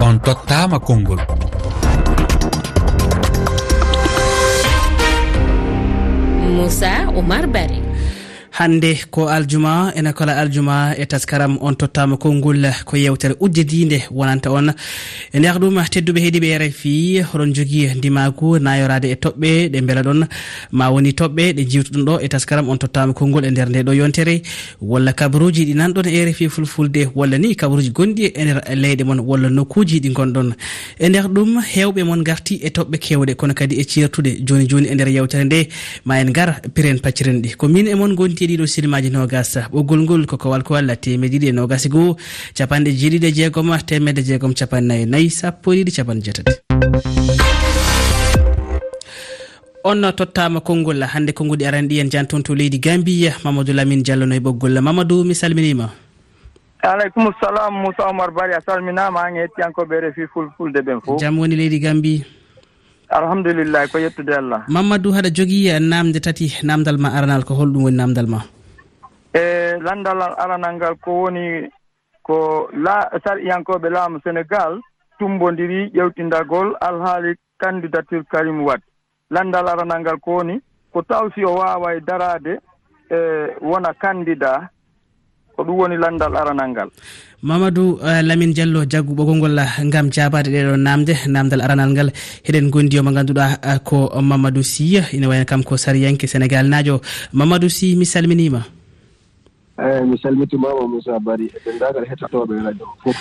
on tottama konngol. Moussa oumar bari. hande ko aljuma ene kala aljuma e taskaram on tottama konngol ko yewtere uddidinde wonanta on. E nder ɗum tedduɓe heeɗiɓe rfi oɗon jogui ndimagu nayorade e toɓɓe ɗe beela ɗon. Ma woni toɓɓe ɗe jiwtuɗon ɗo e taskaram on tottama konngol e nder nde ɗo yontere. Walla kabaruji ɗi nanɗon e rfi fulfulde walla ni kabaruji gonɗi e nder leyɗe moon walla nokkuji ɗi gonɗon e nder ɗum hewɓe moon garti e toɓɓe kewɗe kono kadi e ceertude joni joni e nder yewtere nde. Ma en gar piren pacciren ɗi. Ko min e moon gonti ɗiɗo sirimaji nogas. Ɓoggol ngol koko walko walla temeɗiɗi e nogas goho capanɗe jeeɗiɗi e jeegom temedde jeegom capannayi nayyi sappo e ɗiɗi capanɗe jeetati. On tottama konngol hannde konnguɗi aran ɗi en jan toon to leydi gambiya mamadou lamine diallo no e ɓoggol. Mamadou mi salminima. Aleykum salam moussa omar bari a salminama an hettiyankoɓe refi fulfulde ɓen fof jaam woni leydi gambi alhamdulillahi ko yettude allah. Mamadou haɗa jogii e namde tati namdal ma aranal ko holɗum woni namdal ma? E landal aranal ngal ko woni ko la sariyankoɓe laamu sénégal tumbodiri ƴewtindagol alhaali candidature karim wat landal aranal ngal ko woni ko tawsi o waawa e daraade e wona candidat ko ɗum woni landal aranal ngal. Mamadou uh, lamin diallo jaggu ɓoggol ngol uh, gam jabade ɗeɗo namde namdal aranal ngal. Heɗen gondi o mo ganduɗa uh, ko mamadou sy. Ina wayno kam ko sariyanke sénégal. Najo mamadou sy mi salminima. eyi mi salmitimama moussa bari e denndagal hettotoɓe e radio fof.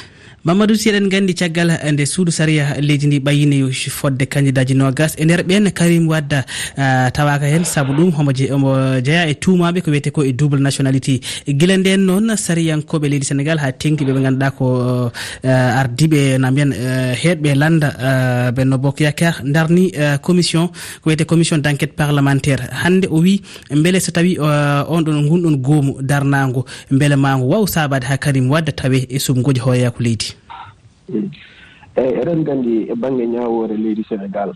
Mamadou sy eɗen gandi caggal e nde suudu saria leydi ndi ɓayini fodde candidat ji nogas e nder ɓen karim wadda eh, tawaka hen saabu ɗum homo omo jeeya e tumaɓe ko wiyete ko e double nationalité guila nden noon sariyankoɓe leydi sénégal ha tengti ɓeɓe ganduɗa ko eh, ardiɓe na mbiyan heɗɓe landa benno bokyakar darni commission ko wiyete commission d' enquête parlementaire. Hande o wi beele so tawi on ɗon gunɗon goomu darna ma ngo beele ma waw sabade ha kadim wadda tawe e sumgoji hooyaku leydi. Eyyi eɗen gandi e banggue ñawore leydi sénégal.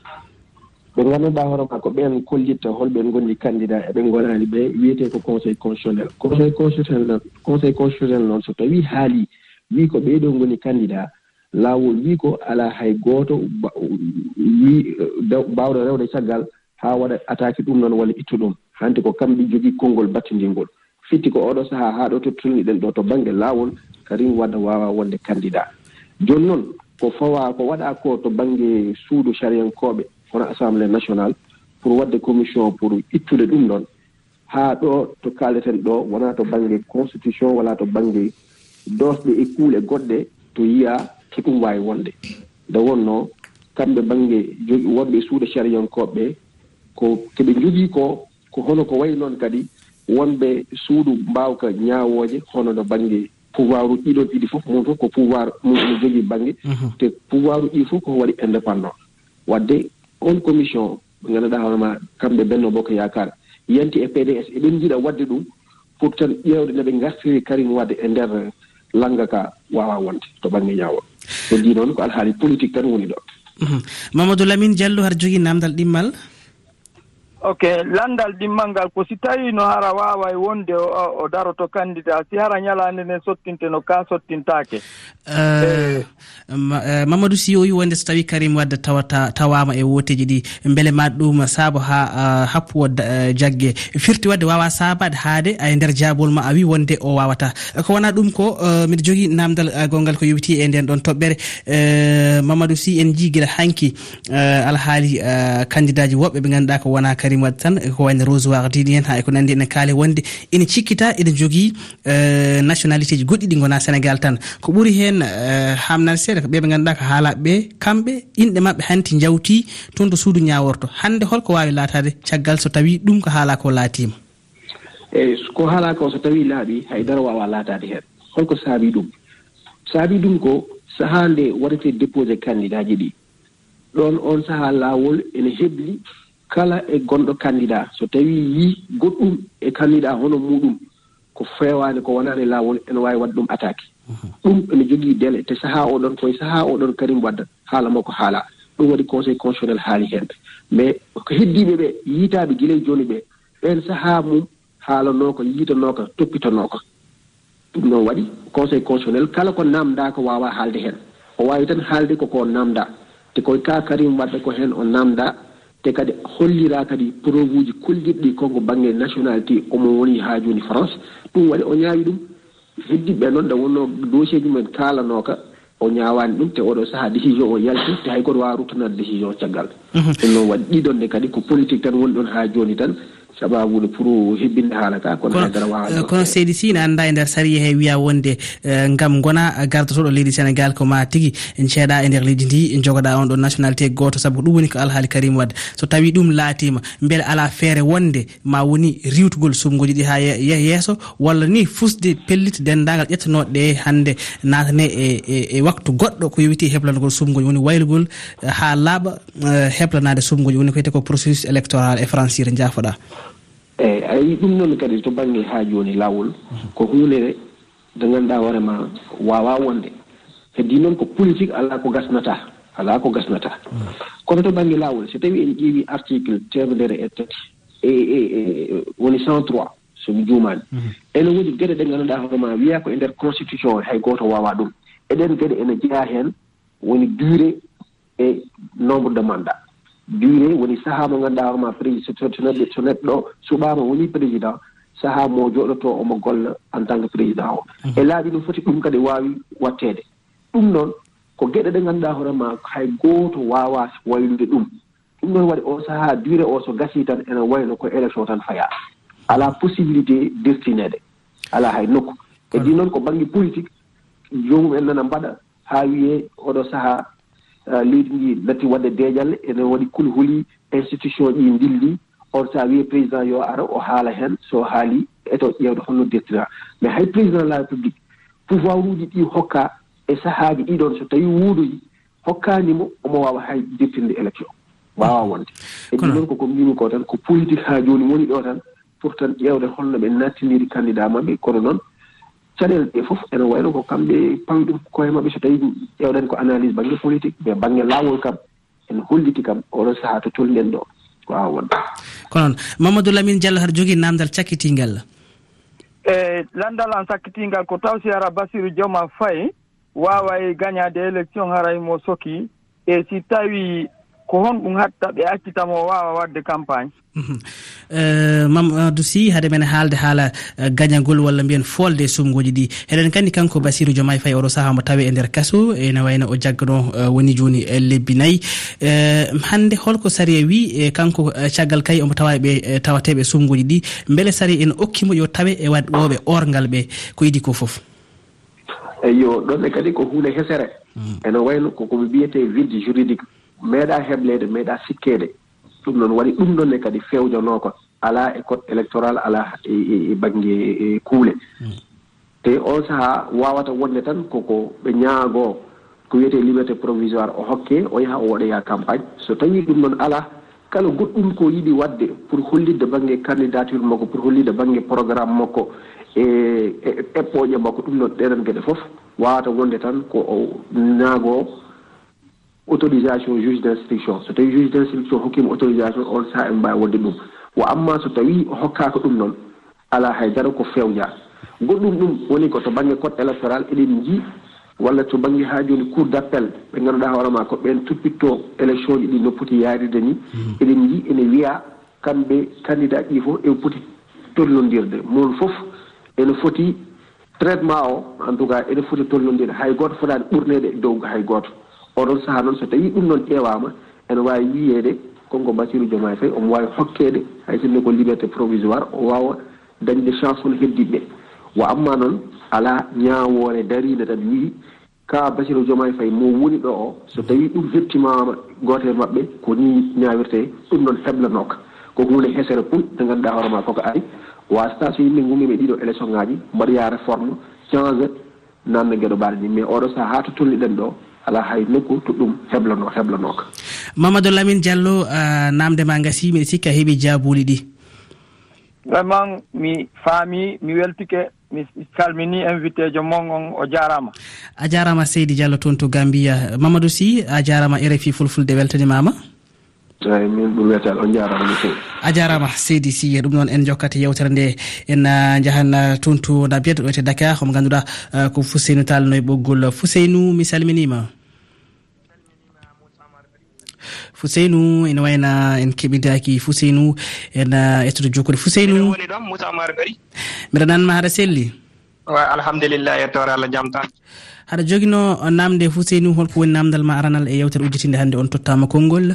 Ɓe ngannduɗaa hoore maa ko ɓeen kollitta holɓen ngonndi candidat eɓe ngonaani ɓe wiyetee ko conseil constitutionnel. Conseil constitutionnel conseil constitutionnel noon so tawii haalii wii ko ɓeeɗoo ngoni candidat laawol wii ko alaa hay gooto wii baawɗo rewde caggal haa waɗa attaque ɗum noon walla ittu ɗum. Hanti ko kamɓe jogii konngol battinndingol fitti ko oɗo sahaa haa ɗo to tolniɗen ɗo to baŋnge laawol karim wadda waawa wonde candidat jooni noon ko fawa ko waɗa ko to baŋnge suudu sariyankooɓe hono assemblée national pour wadde commission pour ittude ɗum ɗon. Haa ɗo to kaaleten ɗo wonaa to baŋnge constitution wala to baŋnge dosɗe e kuule goɗɗe to yiya to ɗum waawi wonde. Nde wonnoo kamɓe baŋnge jogi wonɓe suuda sariyankoɓe ɓe ko keɓe jogii ko ko hono ko wayi noon kadi wonɓe suudu mbawka ñawoje hono no banggue pouvoir uji ɗiɗon ɗiɗi fof mum fof ko pouvoir mum no jogii baŋnge mhm. te pouvoir uji ɗi fof koko waɗi indépendant. Wadde on commission ɓe ngannduɗaa hoorema kamɓe benno boo ko yaakar yanti e pds eɓen njiɗa waɗde ɗum pour tan ƴeewde no ɓe ngartiri karim wadde e ndeer lannga kaa waawa wonde to baŋnge ñaawol heddi noon ko alhaali politique tan woni ɗo. Mhm. Mamadou lamine diallo haɗa jogii naamdal ɗimmal. ok landal ɗimmal ngal ko si tawi no hara waaway wonde o daroto candidat si hara ñalaande nden sottinte no ka sottintaake? Eh, eh, Mamadou si siyoyi wonde so tawi karim wadde tawata tawama e woteji ɗi beele ma ɗum saabo ha happuwo eh, jaggue firti wadde wawa sabade haade e nder jaabol ma a wi wonde o wawata. Ko wona ɗum ko mbiɗa jogui namdal gongal ko yowiti e nden ɗon toɓɓere. Mamadou si en jii guila hanki alhaali candidat ji woɓɓe ɓe ganduɗa ko wona karim kadim waɗi tan ko wayno rosoir dini hen ha eko nandi ene kaali wonde. Ene cikkita ene jogui eh, nationalité ji goɗɗi ɗi gona sénégal tan. Ko ɓuuri hen hamnade eh, seeɗa ko ɓe ɓe ganduɗa ko haalaɓeɓe kamɓe inɗe mabɓe hanti jawti toon to suudu ñaworto hande holko wawi laatade caggal so tawi ɗum ko haala ko laatima eyyi ko haala ko so tawi laaɓi haydara wawa laatade hen holko saabi ɗum. Saabi ɗum ko sahaa nde waɗete déposé candidat ji ɗi. Ɗon on saaha lawol ene hebli kala e gonɗo candidat so tawi yi goɗɗum e candidat hono muɗum ko fewani ko wonani lawol ene wawi wadde ɗum attaque. Ɗum ene jogui délai. Te saaha oɗon koye saaha oɗon karim wadda haala makko haala. Ɗum waɗi conseil constitutionnel haali hen mais ko heddiɓe ɓe yiitaɓe gila e jooni ɓe ɓen saaha mum haalanoo ko toppitanoka ɗum noon waɗi conseil constitutionnel. Kala ko namda ko wawa haalde hen o wawi tan haalde koko namda te koye ka karim wadda ko hen o namda te kadi hollira kadi preuve uji kollirɗi konko banggue nationalité omo woni ha joni france. Ɗum waɗi o ñaawi ɗum. Heddiɓe noon nde wonno dossier ji men kalanoka o ñawani ɗum te oɗo saaha décision o yalti te hay goto wawa ruttanade décision caggal. Mhm. Ɗum noon waɗi ɗiɗon ne kadi ko politique tan woni ɗon ha joni tan. sababude pour hebbinde haala ka kono haydara wawa eh, kono seydi sy ne annda e nder sariya he wiya wonde eh, gam gona gardotoɗo leydi sénégal ko ma tigui ceeɗa e nder leydi ndi jogoɗa on ɗon nationalité goto saabu ko ɗum woni ko alhaali karim wadde so tawi ɗum laatima beele ala feere wonde ma woni riwtugol sumgoji ɗi ha yeeso walla ni fusde pellite dendagal ƴettanoɗe hande natane e, e, e waktu goɗɗo ko yowiti heblangol sumgoji woni waylugol eh, ha laaɓa heblanade sumgoji woni ko wiyete ko processus électoral e françire jaafoɗa eyyi a yii ɗum noon kadi to banggue ha joni lawol ko hunde nde ganduɗa hoorema wawa wonde. Heddi noon ko politique ala ko gasnata ala ko gasnata kono to banggue lawol so tawi en ƴeewi article temedere e tati e, e e woni cent trois somi juumani mhm. ene woni gueɗe ɗe ganduɗa hoorema wiya ko e nder constitution hay goto wawa ɗum. Eɗen gueɗe ene jeeya hen woni durée e nombre de mandat duré woni sahaa mo ngannduɗaa hoore ma président to neɗɗo to neɗɗo suɓaama woni président sahaa mo joɗoto omo golla en tant que président o. Mhm. E laaɓi no foti ɗum kadi waawi watteede. Ɗum noon ko geɗe ɗe ngannduɗaa hoorema hay gooto waawa waylude ɗum. Ɗum noon waɗi o sahaa duré o so gasii tan ene wayno ko élection tan fayaa. Alaa possibilité dirtineede. Alaa hay nokku. E ɗi noon ko baŋnge politique joomum en nana mbaɗa haa wiyee oɗo sahaa Euh, leydi ndi natti waɗde deeƴal ene waɗi kulhuli institution ɗi dilli. On so a wiye président yo ara o haala heen so haali eto ƴeewde holno dettira mais hay président de la république pouvoir uji ɗi hokka e sahaaji ɗiɗon so tawi wuudoyi hokkanimo omo waawa hay dirtinde élection. Waawa wonde. E ɗi noon koko mbimi ko tan ko politique haa jooni woni ɗo tan pour tan ƴeewde holno ɓe nattiniri candidat maɓɓe. Kono noon caɗele ɗe fof ene wayno ko kamɓe pamɗi koye maɓɓe so tawi ƴewɗen ko analyse baŋnge politique mais baŋnge laawol kam ene holliti kam oɗon sahaa to tolɗen ɗo. Ko aw wonɗo ko noon. Mamadou lamine diallo haɗa jogui namdal cakkitingal. Eyi landal an sakkitingal ko taw si ara basiru dioma faye wawa e gagnade élection haray mo soki e si tawi ko honɗum hatta ɓe accitamo wawa wadde campagne. Mhm. Eh, Mamadou sy haade men e haalde haala eh, gañagol walla mbiyen folde e sumgoji ɗi. Eɗen kandi kanko basirou jomay faye oɗo saaha mo tawe e nder kaso e ene wayno o jaggano eh, woni joni lebbi nayyi. Hande holko sari e wi e kanko caggal kay omo tawa ɓe tawateɓe sumgoji ɗi beele sari ene okkimo yo tawe e waɗoɓe orgal ɓe. Ko yiɗi ko foof eyo ɗonne kadi ko hunde hesere. Mm. Ene wayno koko ɓe mbiyete vide juridique. meeɗa heblede meeɗa sikkede ɗum noon waɗi ɗum ɗonne kadi fewjanoko ala e code électoral ala e, e, e banggue e, kuule. Hmm. Te on saaha wawata wonde tan koko ɓe ñaago ko wiyete liberté provisoire o hokke o yaha o waɗoya campagne. So tawi ɗum noon ala kala goɗɗum ko yiɗi wadde pour hollidde baŋnge candidature makko pour hollidde baŋnge programme makko e eɓɓoƴe makko ɗum noon ɗeɗon geɗe foof wawata wonde tan ko o ñaago autorisation juge d' instruction so tawi juge d' instruction hokkima autorisation on saha en mbawi wadde ɗum. Wo amma so tawi hokkaka ɗum noon ala haydara ko fewja. Goɗɗum ɗum woni ko to banggue code électoral eɗen jii walla to banggue ha joni cour d' appel ɓe ganduɗa hoorema ko ɓen toppitto élection ji ɗi no poti yarirde ni. Hmm. Eɗen jii ene wiya kamɓe candidat ɗi fof eɓe poti tollodirde moon foof ene foti traitement o en tout cas ene foti tollodirde hay goto fotani ɓurnede e dow hay goto oɗon saaha noon so tawi ɗum noon ƴeewama ene wawi wiyede konko basiru jomayi fayi omo wawi hokkede hay sinno ko liberté provisoire o wawa dañde chance on heddiɓe. Wa amma noon ala ñawore daride tan wii ka basiru jomayi fayi mo woni ɗo o so tawi ɗum heptimama gotere mabɓe ko ni ñawirte ɗum noon heblanoka. Ko hunde hesere pul nde ganduɗa hoorema koko ari. Wasata so yimɓe gumima e ɗiɗo élection ngaji mbaɗoya réforme change nanno gueɗo mbaɗa ni. Mais oɗo saaha ha to tolniɗen ɗo ala hay nokku to ɗum heblano heblanoka. Mamadou lamine diallo uh, namde ma gasi mbiɗa sikka heeɓi jabuli ɗi. Vraiment mi faami mi weltike mi salmini invité jo mon on o jarama a jarama seydi diallo toon to gambiya mamadou sy a jarama rfi fulfulde weltanimama eyi min ɓuuri wiyete on jarama no fewi a jarama seydi sy ɗum noon en jokkati yewtere nde en jahan toon to nabiyat ɗo wiyete dakar omo ganduɗa ko fuseynou tall no e ɓoggol fuseynou mi salminima. Fuseynou ene wayna en keɓidaki fuseynou en ettude jokkude fuseynou. Woni ɗon moussa maro ɓari mbiɗa nanma haɗa selli. Wa alhamdulillah yettore allah jaam tan. Haɗa joguino namde fuseynou holko woni namdal ma aranal e yewtere ujjitinde hannde on tottama konngol.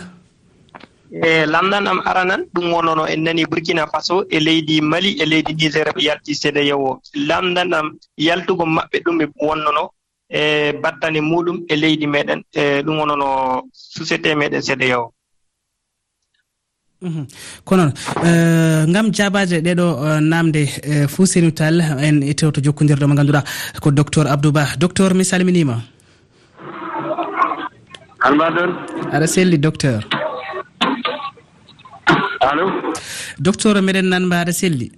e lamdan am aranan ɗum wonono en nani burkina faso e leydi mali e leydi niger ɓe yalti seeɗa yewo lamdan am yaltugo maɓɓe ɗum ɓe wonnono e battane muɗum e leydi meɗen e ɗum wonono société meɗen seeɗa cdeo mhmm. kono e, ngam jabaje ɗeɗo e, namde e, fou seni tall en itewto jokkodirɗo mo ganduɗa ko docteur abdouba docteur mi salminima. Almadon aɗa selli docteur. allo docteur meɗen nanmba aɗa selli.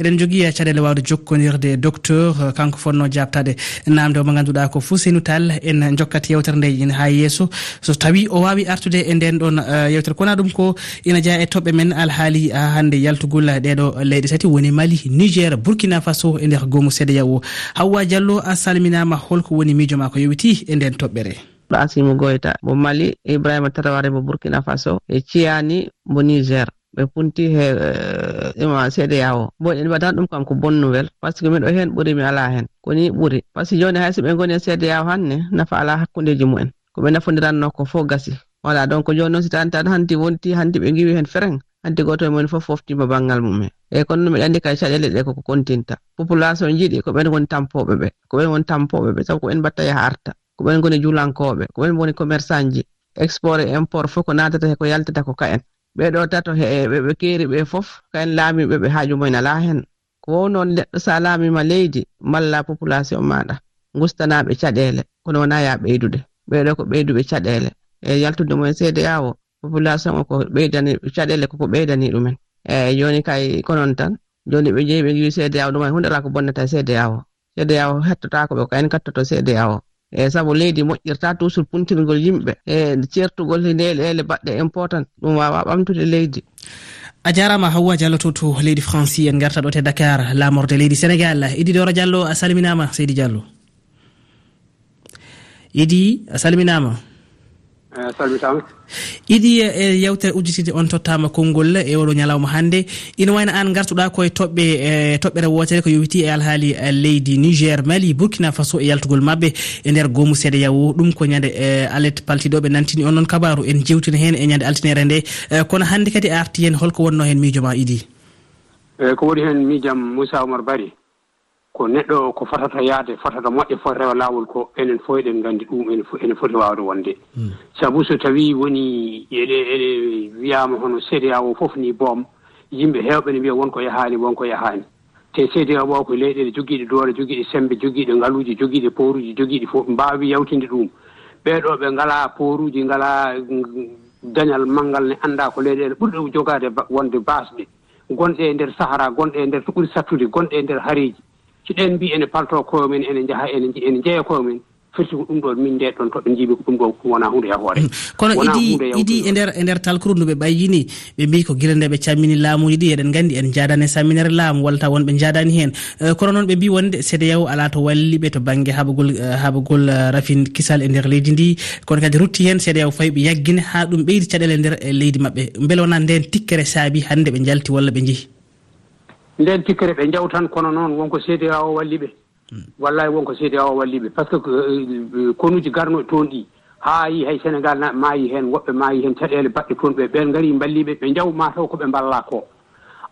Eɗen jogui e caɗele wawde jokkodirde docteur eh, kanko fonno jabtade. Namde omo ganduɗa ko fouseynou tall en jokkat yewtere nde ina ha yesso so tawi o wawi artude e nden ɗon eh, yewtere kona ɗum ko ina jeeya e toɓɓe men alhaali eh, ha hande yaltugol ɗeɗo leyɗe tati woni mali niger burkina faso e nder gomu sédéya o hawwa diallo a salminama holko woni miijo ma ko yowiti e nden toɓɓere. ɗo asimu goyta mo mali ibrahima taraware mo burkina faso. E ciyani mo niger. Ɓe punti he eh, ima cda o. Bon en mbaɗan ɗum kam ko bon nouvelle par ce que miɗo hen ɓuuri mi ala hen. Koni ɓuuri par ce que joni hay so ɓe goni e cda o hanne nafa ala hakkudeji mumen. Koɓe nafodiranno ko fof gasi. Voilà donc joni noon si tani tan hanti wonti hanti ɓe giwi hen fereng hanti goto e mumen fof foftima banggal mumen. Eyyi kono noon miɗa andi kay caɗele ɗe koko continta population jiiɗi ko ɓen woni tampoɓe ɓe. Ko ɓen woni tampoɓe ɓe saabu ko ɓen mbatta e yaha arta ko ɓen goni julankoɓe ko ɓen woni commerçant ji export e import fof ko natata ko yaltata ko ka'en ɓeɗo tato ɓeɓe keeri ɓe fof ka'en laamiɓe ɓe haaju mumen ala hen. Ko wow noon neɗɗo sa laamima leydi malla population maɗa gustanaɓe caɗele kono wona ya ɓeydude. Ɓeɗo ko ɓeyduɓe caɗele e yaltude mumen seede yawo population o ko ɓeydani caɗele koko ɓeydani ɗumen. Eyi joni kay konon tan joni ɓe jeeyi ɓe jii seede yawo ɗumen hunde ala ko bonnata seede yawo seede yawo hettotako ɓe ko en kattoto seede yawo e sabu leydi moƴƴirta toujours puntirgol yimɓe. Eh, e certugol ndele ele baɗɗe important. Ɗum wawa ɓamtude leydi. A jarama hawwa diallo to to leydi franci en garta ɗo te dakar lamorde leydi sénégal. Idi dora diallo a salminama seydi diallo. Idi a salminama. Eh, salmitama. Iɗi e, e yewtere ujjitide on tottama konngol e oɗo ñalawma hannde. Ina wayno an gartuɗa koye toɓɓe e toɓɓere wotere ko yowiti e alhaali e leydi niger mali burkina faso e yaltugol mabɓe e nder goomu seeɗa yawo ɗum ko ñande alet paltiɗoɓe nantini on noon kabaru en jewtina hen e ñande altinere nde. Kono hannde kadi arti hen holko wonno hen miijo ma iɗi? Eyi ko woni hen miijam moussa oumar bari. ko neɗɗo ko fotata yaade fotata moƴƴe fot rewa laawol ko enen fof eɗen nganndi ɗum enen ene foti waawde wonde. Hmm. Sabu so tawii woni eɗe eɗe wiyaama hono cda o fof ni boom yimɓe heewɓe ne mbiya wonko yahaani wonko yahaani. Te cda o ko leyɗele jogiiɗe doole jogiiɗe sembe jogiiɗe ngaluuji jogiiɗe pooruji jogiiɗe fof mbaawi yawtinde ɗum. Ɓeeɗo ɓe ngalaa pooruji ngalaa mm, dañal manngal ne anndaa ko leyɗele ɓurɗe jogaade wonde baasɗe. Gonɗe e ndeer sahara gonɗe e ndeer to ɓuri sattude gonɗe e ndeer hariiji. so ɗen mbi ene palto koyemumen ene jaha ene ene jeeya koyemumen firti ko ɗum ɗon min nde ɗon toɓe jiimi ko ɗum ɗo wona hunde yahoore mm. kono idi idi e nder e nder talkuru ndu ɓe ɓayyini ɓe mbi ko gila nde ɓe cammini laamuji ɗi eɗen nganndi en jaadani e samminere laamu walla taw wonɓe jaadani heen. E, kono noon ɓe mbi wonde cdao ala to walliɓe to banggue haɓagol e, haɓagol e, rafin kisal e nder leydi ndi. Kono kadi rutti hen cdao fawi ɓe yaggine ha ɗum ɓeydi caɗele e nder leydi maɓɓe. Mbele wona nden tikkere saabi hannde ɓe jalti walla ɓe njehi nden tikkere ɓe jawtan kono noon wonko cda o walli ɓe hmm. wallahi wonko cda o walli ɓe par ce que euh, konuji garnoɗe toon ɗi haa yi hay sénégal naɓe maayi heen woɓɓe maayi heen caɗeele baɗɗe toon ɓe ɓen ngari mballiɓe ɓe njaw mataw ko ɓe mballa ko.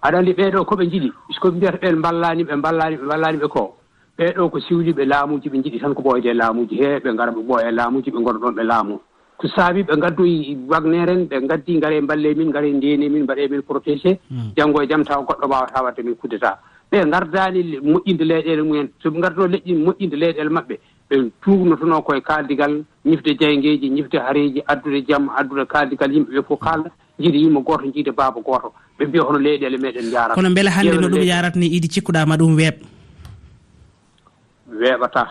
Aɗa anndi ɓeeɗo ko ɓe njiɗi. Puisque mbiyata ɓen mballani ɓe mballani ɓe mballani ɓe ko. Ɓeeɗo ko siwliɓe laamuji ɓe njiɗi tan ko ɓooyde laamuji. He ɓe ngara ɓe ɓooya laamuji ɓe ngona ɗon ɓe laamu. ko saabi ɓe ngaddoyi e wagnere en ɓe ngaddi ngare e mballe min ngare e ndeni min mbaɗe min protégé. Hmm. Janngo e jam taw goɗɗo wawata wadde min kudeta ɓe gardani moƴƴinde leyɗele mumen soɓe gardo leƴƴi moƴƴinde leyɗele maɓɓe ɓe tuugnotono koye kaaldigal ñifde jeyngeji ñifde hareji addude jaam addude kaaldigal yimɓeɓe fof kaalda jiiɗa yimma goto jiide baaba goto ɓe mbiya hono leyɗele meɗen jarata kono beele hannde no ɗum yarata ni idi cikkuɗama ɗum weeɓ? Weeɓata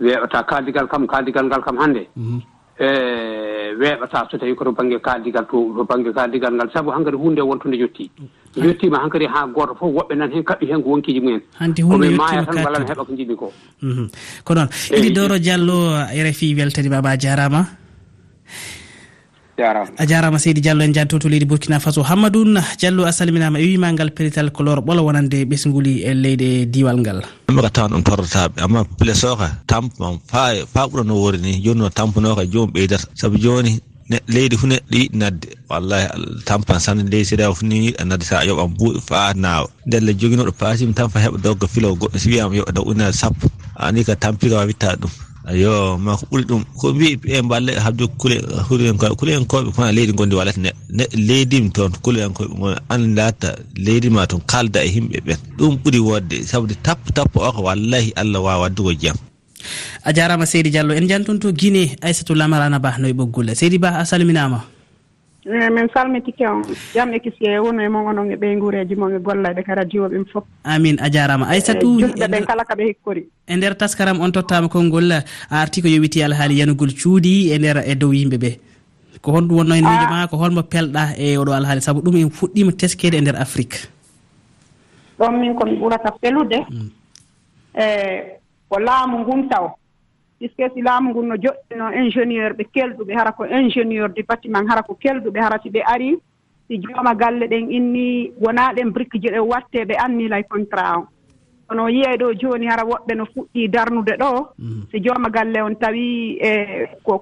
weeɓata kaaldigal kam kaaldigal ngal kam hannde mhm. e weeɓata so tawi koto baŋnge kaaldigal to to baŋnge kaaldigal ngal. Sabu hankkadi hunde wontunde yettii yettima hankkadi haa gooto fof woɓɓe nan heen kaɓɓi heen ko wonkiji mumen. Hanti hunde maaya tan walla mi heɓa ko jiɗmi ko. Ko noon iɗi doro diallo rfi weltani baba a jarama. jarama a jarama seydi diallo en janto to leydi burkina faso. Hammadoun diallo a salminama e wima ngal pelital ko ɓola wonande ɓesguli e leydi diwal ngal. Maka tawan ɗum torrataɓe amma place o ka tampam fa fa ɓurano wori ni joni no tampano ka jomum ɓeydata saabu joni leydi fu neɗɗo yiɗi nadde. Wallahi tampan sanne leydi seeɗa fu ni yiɗa nadde sa yoɓan buuɗi fa nawa ndelle joginoɗo paasimi tan fa heɓa dogga filo goɗɗo si wiyama yoɓa daw unnere sappo. Ani ka tampika witta ɗum. ayo ma ko ɓuri ɗum. Ko mbi e mballe habde kule hurenkoɓe kulehenkoɓe kono leydi gondi walata neɗɗo neɗɗo leydimi toon kulehenkoɓe gon andata leydi ma toon kalda e yimɓe ɓen. Ɗum ɓuri wodde sabude tappo tappo o ko wallahi allah wawa waddugo jiyam a jarama seydi diallo en janton to guine aissatou lamarana ba noye ɓoggol. Seydi ba a salminama. eyi min salmitike on. Jam e kisi e wono e mon onon e ɓeyguureji mon e gollaɓe radio ɓen fof. Amin a jarama. Eh, Aissatou juɓɓe ɓen kala kaɓe hekkori e nder taskaram on tottama konngol a arti ko yowiti alhaali yanugol cuuɗi e nder e dow yimɓeɓe. Ko honɗum wonno e miijo ah. ma ko holmo pelɗa e oɗo alhaali. Saabu ɗum en fuɗɗima teskede e nder afrique. Ɗon min komi ɓurata felude mm. e eh, ko laamu ngumta taw. puisque si laamu ngun no joɗɗino ingénieur ɓe kelɗuɓe hara ko ingénieur du bâtiment hara ko kelɗuɓe hara si ɓe ari si jooma galle ɗen inni wonaa ɗen brique ji ɗen watte ɓe annilay contrat o. Kono yiyey ɗo jooni hara woɓɓe no fuɗɗi darnude ɗo mm. si jooma galle on tawi e ko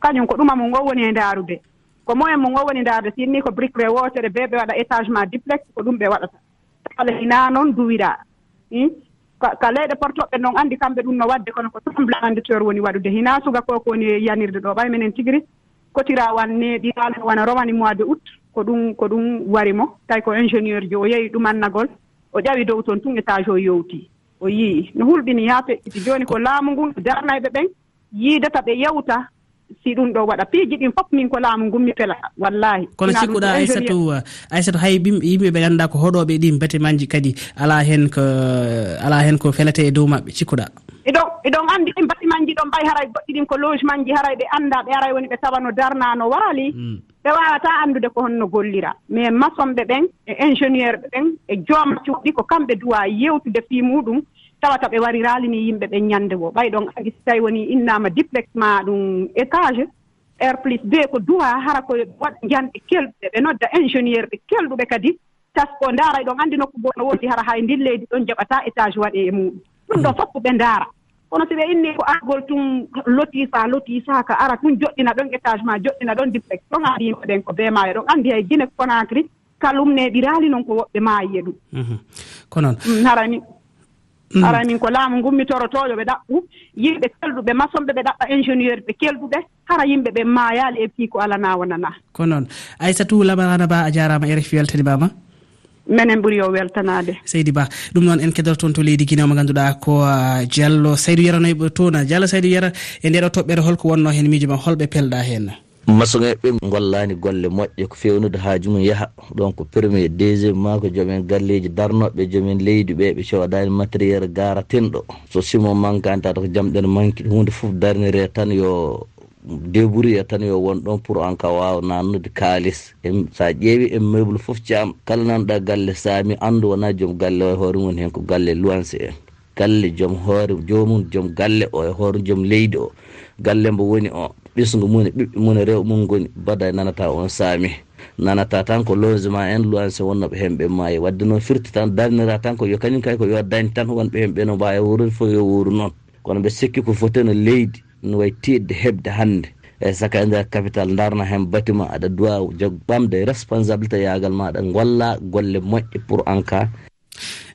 kañum ko ɗuma mum o woni e ndaarude. Ko moyen mum o woni ndaarde si inni ko brique re wootere be ɓe waɗa étagement duplex ko ɗum ɓe waɗata. Tawala hinaa noon duwiraa hmm? ka leyɗe portoɓɓe noon anndi kamɓe ɗum no waɗde kono ko semblant anditeur woni waɗude. Hina suga ko ko woni yanirde ɗo ɓay minen tigi kotira wan neeɗi haala wona rowani mois de août ko ɗum ko ɗum wari mo. Tawi ko ingénieur ji o yehi ɗumannagol o ƴawi dow toon tun étage o yowti o yii. No hulɓini haa feƴƴiti jooni ko laamu ngun darnayɓe ɓen yiidata ɓe yewta si ɗum ɗo waɗa piiji ɗin fof min ko laamu ngummi pela wallahi. Kono cikkuɗa aissatou uh, aissatou hay yimɓeɓe ganduɗa ko hoɗoɓe ɗin batimaji kadi ala hen ko uh, ala hen ko felete e dow mabɓe cikkuɗa eɗon eɗon anndi ɗin batimaji ji ɗon ɓay haray goɗɗi ɗin ko logement ji haray ɓe annda ɓe aray woni ɓe tawa no darna no waali mm. ɓe wawata anndude ko honno gollira. Mais maçon ɓe ɓen e ingénieur ɓe ɓen e jooma cuuɗi ko kamɓe duwa yewtude fii muɗum tawata ɓe wari raalini yimɓe ɓen ñannde wo. Ɓay ɗon agi so tawi woni innaama duplex ma ɗum étage air plus b ko duwa hara ko waɗa janɗe kelɗuɓe ɓe nodda ingénieur ɓe kelɗuɓe kadi tasko ndaaray ɗon anndi nokku boo no woodi hara hay ndin leydi ɗon jaɓata étage waɗe e muɗum. Ɗum ɗon fof ko ɓe ndaara. Kono so ɓe inni ko argol tun lotisa lotiisaaka ara tun joɗɗina ɗon étage ma joɗɗina ɗon duplex ɗon anndi yimɓe ɓen ko bee maayo ɗon anndi hay guine conacry kalumne raali noon ko woɓɓe maayiye ɗum. Mhm. Ko noon harani Mm. ara min ko laamu ngun mi ngummitorotoɗo ɓe ɗaɓɓu. Yimɓe kelɗuɓe maçonɓe ɓe ɗaɓɓa ingénieur ɓe kelɗuɓe hara yimɓe ɓe maayali e fii ko alana wonana ko noon. Aissatou lamarana ba a jarama rfi weltanimama minen ɓuuri yo weltanade. Seydi ba ɗum noon en kedoro toon to leydi guinée mo ganduɗa ko uh, diallo. Saydou yaranoyɓe toon diallo saydou yara e ndeɗo toɓɓere holko wonno hen miijo ma holɓe pelɗa hen. masoŋeɓe gollani golle moƴƴe ko fewnude haaju mum yaaha ɗon ko premier deuxiéme ma ko joomen galleji darnoɓe joomen leydi ɓe ɓe codani matériel garatenɗo so simo mankani tata ko jamɗen manki hunde foof darnire tan yo débourie tan yo won ɗon pour en ka wawa nannude kalis sa ƴeewi e meuble foof caam kala nanɗa galle saami andu wona joom galle o e hoore mum hen ko galle luwanse en. galle joom hoore jomum joom galle o e hoore joom leydi o. Galle mbo woni o ɓisgu mum e ɓiɓɓe mum e rew mum goni bada nanata on saami. Nanata tan ko logement en lowanse wonnoɓe hemɓe maayi. Wadde noon firti tan darnira tan ko yo kañum kay ko yo dañ tan wonɓe hemɓe no mbawi wuurude fof yo wuuru noon. Kono ɓe sikki ko foti no leydi no way tiɗde heɓde hannde. Eyi saka e nder capital darna hen batiment aɗa duwa jog ɓamde responsabilité yagal maɗa golla golle moƴƴe pour en cas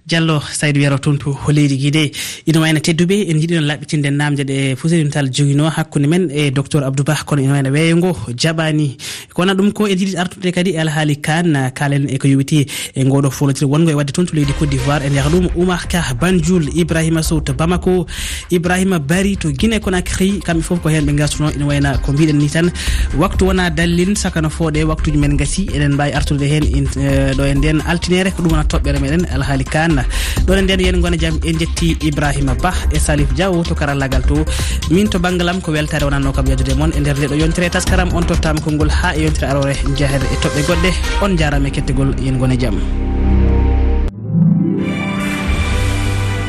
diallo saydou wiyaro toon to leydi guide ina wayno tedduɓe en jiiɗi noon laaɓɓitinde namde ɗe fusirimital joguino hakkude men e docteur abdou ba kono ina wayno weeyo ngo jaɓani. ko wona ɗum ko e jiɗi artude kadi e alhaali kane kalen eko yowiti e ngoɗo folotire wongo e wadde toon to leydi côte d'ivoire en yaha ɗum oumar ka banjul ibrahima sow to bamako ibrahima bari to guine conakry kamɓe foof ko hen ɓe gastuno ina wayna ko mbiɗen ni tan. Waktu wona dallin sakana fooɗe waktuji men gasi eɗen mbawi artude hen eh, ɗo e nden altinere ko ɗum wona toɓɓere meɗen alhaali kane ɗon e nden yen gona jaam en jetti ibrahima ba e salif diawo to karallagal to. Min to banggalam ko weltare wonanno kam yajude e moon e nder nde ɗo yontere taskaram on tottama konngol ha e yewtere arore jaher e toɓɓe goɗɗe. On jarama e kettegol yen gone jaam.